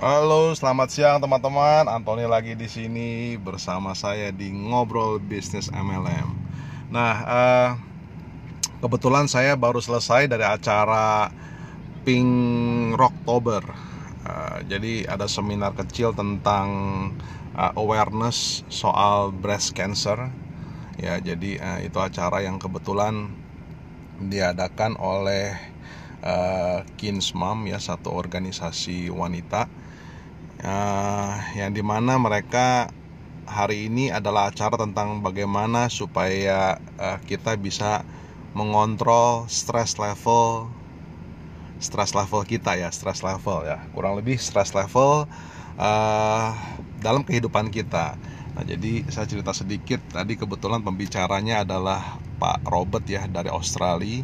Halo, selamat siang teman-teman. Antoni lagi di sini bersama saya di ngobrol bisnis MLM. Nah, uh, kebetulan saya baru selesai dari acara Pink Rocktober. Uh, jadi ada seminar kecil tentang uh, awareness soal breast cancer. Ya, jadi uh, itu acara yang kebetulan diadakan oleh uh, Kinsmam ya satu organisasi wanita uh, yang di mana mereka hari ini adalah acara tentang bagaimana supaya uh, kita bisa mengontrol stress level stress level kita ya stress level ya. Kurang lebih stress level uh, dalam kehidupan kita. Nah jadi saya cerita sedikit. Tadi kebetulan pembicaranya adalah Pak Robert ya dari Australia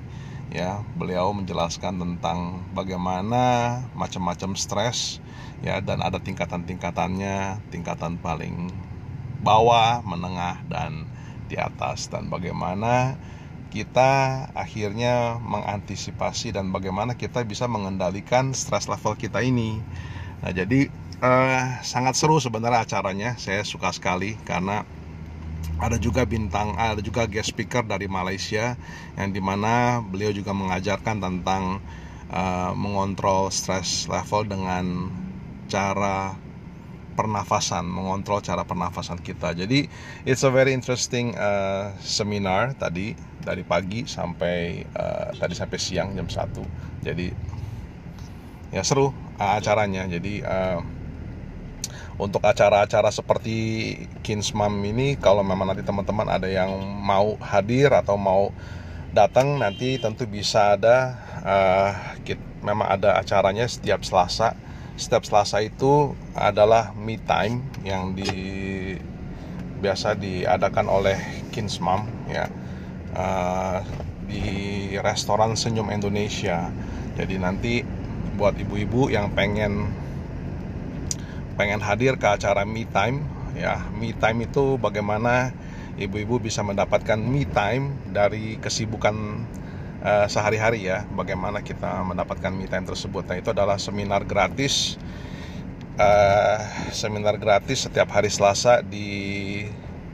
ya beliau menjelaskan tentang bagaimana macam-macam stres ya dan ada tingkatan-tingkatannya tingkatan paling bawah menengah dan di atas. Dan bagaimana kita akhirnya mengantisipasi dan bagaimana kita bisa mengendalikan stres level kita ini. Nah jadi eh, sangat seru sebenarnya acaranya. Saya suka sekali karena ada juga bintang ada juga guest speaker dari Malaysia yang di mana beliau juga mengajarkan tentang uh, mengontrol stress level dengan cara pernafasan, mengontrol cara pernafasan kita. Jadi it's a very interesting uh, seminar tadi dari pagi sampai uh, tadi sampai siang jam 1. Jadi ya seru uh, acaranya. Jadi uh, untuk acara-acara seperti Kinsmam ini kalau memang nanti teman-teman ada yang mau hadir atau mau datang nanti tentu bisa ada uh, memang ada acaranya setiap Selasa setiap Selasa itu adalah me time yang di biasa diadakan oleh Kinsmam ya uh, di restoran Senyum Indonesia. Jadi nanti buat ibu-ibu yang pengen pengen hadir ke acara me time. Ya me time itu bagaimana ibu-ibu bisa mendapatkan me time dari kesibukan uh, sehari-hari ya. Bagaimana kita mendapatkan me time tersebut. Nah itu adalah seminar gratis uh, seminar gratis setiap hari Selasa di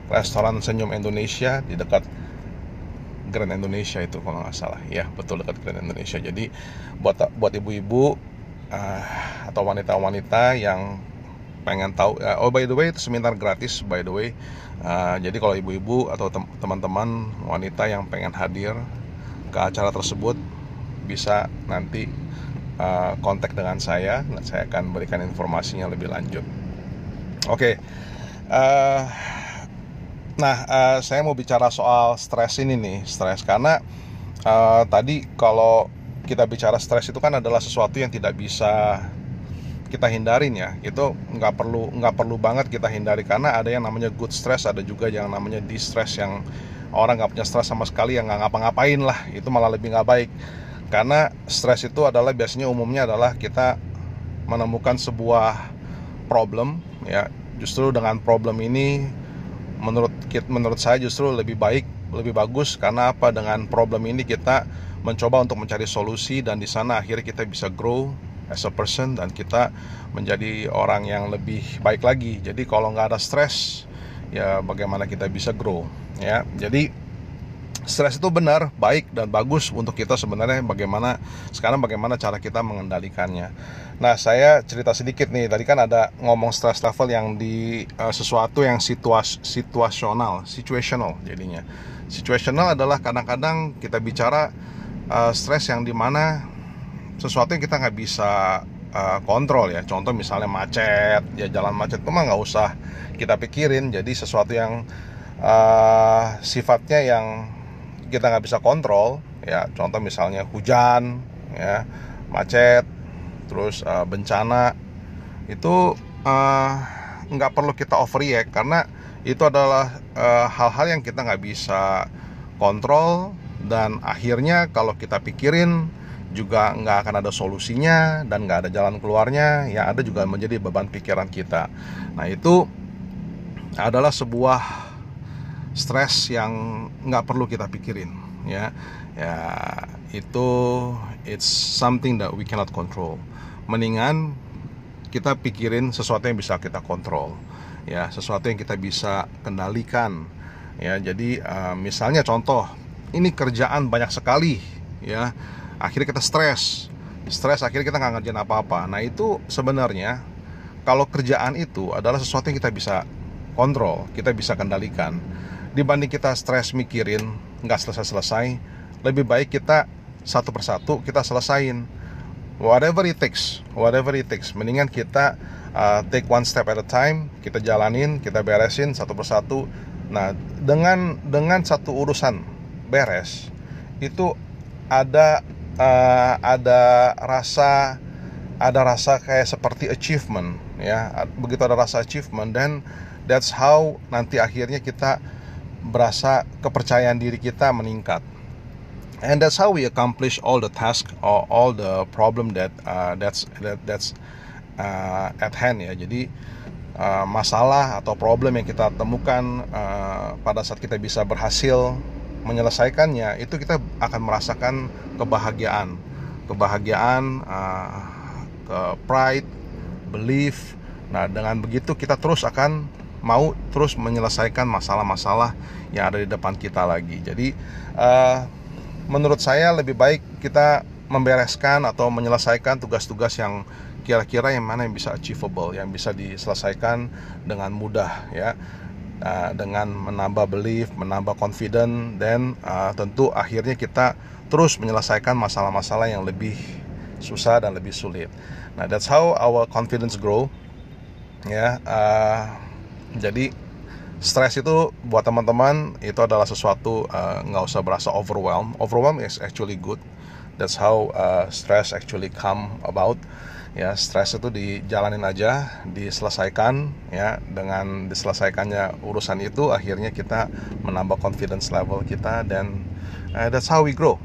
restoran Senyum Indonesia di dekat Grand Indonesia itu kalau nggak salah. Ya betul dekat Grand Indonesia. Jadi buat buat ibu-ibu uh, atau wanita-wanita yang pengen tahu uh, oh by the way itu seminar gratis by the way. Uh, jadi kalau ibu-ibu atau teman-teman wanita yang pengen hadir ke acara tersebut bisa nanti uh, kontak dengan saya. Saya akan berikan informasinya lebih lanjut. Oke. Okay. uh, nah uh, saya mau bicara soal stres ini nih stres. Karena uh, tadi kalau kita bicara stres itu kan adalah sesuatu yang tidak bisa kita hindarin ya. Itu nggak perlu nggak perlu banget kita hindari. Karena ada yang namanya good stress ada juga yang namanya distress yang orang nggak punya stres sama sekali yang nggak ngapa-ngapain lah. Itu malah lebih nggak baik. Karena stres itu adalah biasanya umumnya adalah kita menemukan sebuah problem ya. Justru dengan problem ini menurut menurut saya justru lebih baik lebih bagus. Karena apa? Dengan problem ini kita mencoba untuk mencari solusi dan di sana akhirnya kita bisa grow as a person dan kita menjadi orang yang lebih baik lagi. Jadi kalau nggak ada stres ya bagaimana kita bisa grow ya. Jadi stres itu benar baik dan bagus untuk kita sebenarnya bagaimana sekarang bagaimana cara kita mengendalikannya. Nah saya cerita sedikit nih. Tadi kan ada ngomong stress level yang di uh, sesuatu yang situas situasional situational jadinya. Situational adalah kadang-kadang kita bicara uh, stres yang di mana sesuatu yang kita nggak bisa uh, kontrol ya. Contoh misalnya macet ya jalan macet itu mah nggak usah kita pikirin. Jadi sesuatu yang uh, sifatnya yang kita nggak bisa kontrol ya contoh misalnya hujan ya macet terus uh, bencana itu uh, nggak perlu kita overreact. Karena itu adalah hal-hal uh, yang kita nggak bisa kontrol. Dan akhirnya kalau kita pikirin juga nggak akan ada solusinya dan nggak ada jalan keluarnya ya ada juga menjadi beban pikiran kita. Nah itu adalah sebuah stres yang nggak perlu kita pikirin ya. Ya itu it's something that we cannot control. Mendingan kita pikirin sesuatu yang bisa kita kontrol ya sesuatu yang kita bisa kendalikan ya. Jadi uh, misalnya contoh ini kerjaan banyak sekali ya akhirnya kita stres. Stres akhirnya kita nggak ngerjain apa-apa. Nah itu sebenarnya kalau kerjaan itu adalah sesuatu yang kita bisa kontrol kita bisa kendalikan. Dibanding kita stres mikirin nggak selesai-selesai lebih baik kita satu persatu kita selesain. Whatever it takes whatever it takes. Mendingan kita uh, take one step at a time kita jalanin kita beresin satu persatu. Nah dengan dengan satu urusan beres itu ada uh, ada rasa ada rasa kayak seperti achievement ya begitu ada rasa achievement dan that's how nanti akhirnya kita berasa kepercayaan diri kita meningkat and that's how we accomplish all the task or all the problem that uh, that's that, that's uh, at hand ya. Jadi uh, masalah atau problem yang kita temukan uh, pada saat kita bisa berhasil menyelesaikannya, itu kita akan merasakan kebahagiaan, kebahagiaan, uh, ke pride, belief. Nah, dengan begitu kita terus akan mau terus menyelesaikan masalah-masalah yang ada di depan kita lagi. Jadi, uh, menurut saya lebih baik kita membereskan atau menyelesaikan tugas-tugas yang kira-kira yang mana yang bisa achievable, yang bisa diselesaikan dengan mudah ya. Uh, dengan menambah belief, menambah confident dan uh, tentu akhirnya kita terus menyelesaikan masalah-masalah yang lebih susah dan lebih sulit. Nah, that's how our confidence grow. Ya, uh, jadi stres itu buat teman-teman itu adalah sesuatu nggak uh, usah berasa overwhelm. Overwhelm is actually good. That's how uh, stress actually come about ya stres itu dijalanin aja diselesaikan ya. Dengan diselesaikannya urusan itu akhirnya kita menambah confidence level kita dan uh, that's how we grow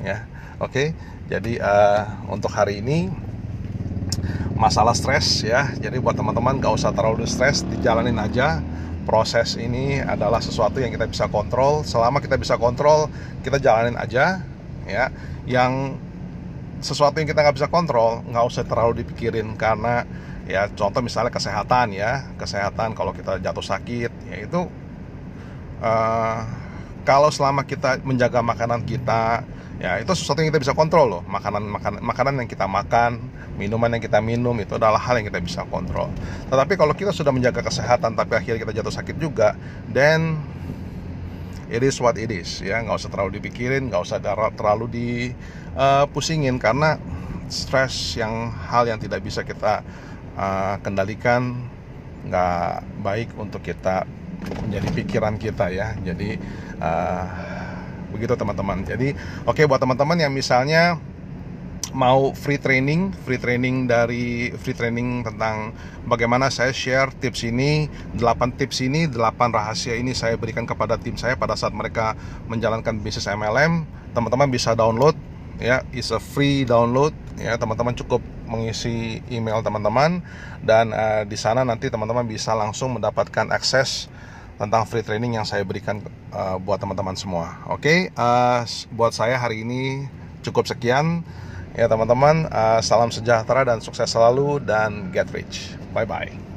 ya. Oke okay? jadi uh, untuk hari ini masalah stres ya. Jadi buat teman-teman gak usah terlalu stres dijalanin aja. Proses ini adalah sesuatu yang kita bisa kontrol. Selama kita bisa kontrol kita jalanin aja ya. Yang sesuatu yang kita nggak bisa kontrol nggak usah terlalu dipikirin karena ya contoh misalnya kesehatan ya kesehatan kalau kita jatuh sakit ya itu uh, kalau selama kita menjaga makanan kita ya itu sesuatu yang kita bisa kontrol loh. Makanan makanan makanan yang kita makan minuman yang kita minum itu adalah hal yang kita bisa kontrol. Tetapi kalau kita sudah menjaga kesehatan tapi akhirnya kita jatuh sakit juga then it is what it is ya. Nggak usah terlalu dipikirin nggak usah terlalu dipusingin uh, karena stres yang hal yang tidak bisa kita uh, kendalikan nggak baik untuk kita menjadi pikiran kita ya. Jadi uh, begitu teman-teman. Jadi oke okay, buat teman-teman yang misalnya mau free training, free training dari free training tentang bagaimana saya share tips ini, 8 tips ini, 8 rahasia ini saya berikan kepada tim saya pada saat mereka menjalankan bisnis MLM. Teman-teman bisa download ya, is a free download ya, teman-teman cukup mengisi email teman-teman dan uh, di sana nanti teman-teman bisa langsung mendapatkan akses tentang free training yang saya berikan uh, buat teman-teman semua. Oke, okay? uh, buat saya hari ini cukup sekian. Ya teman-teman, uh, salam sejahtera dan sukses selalu dan get rich. Bye bye.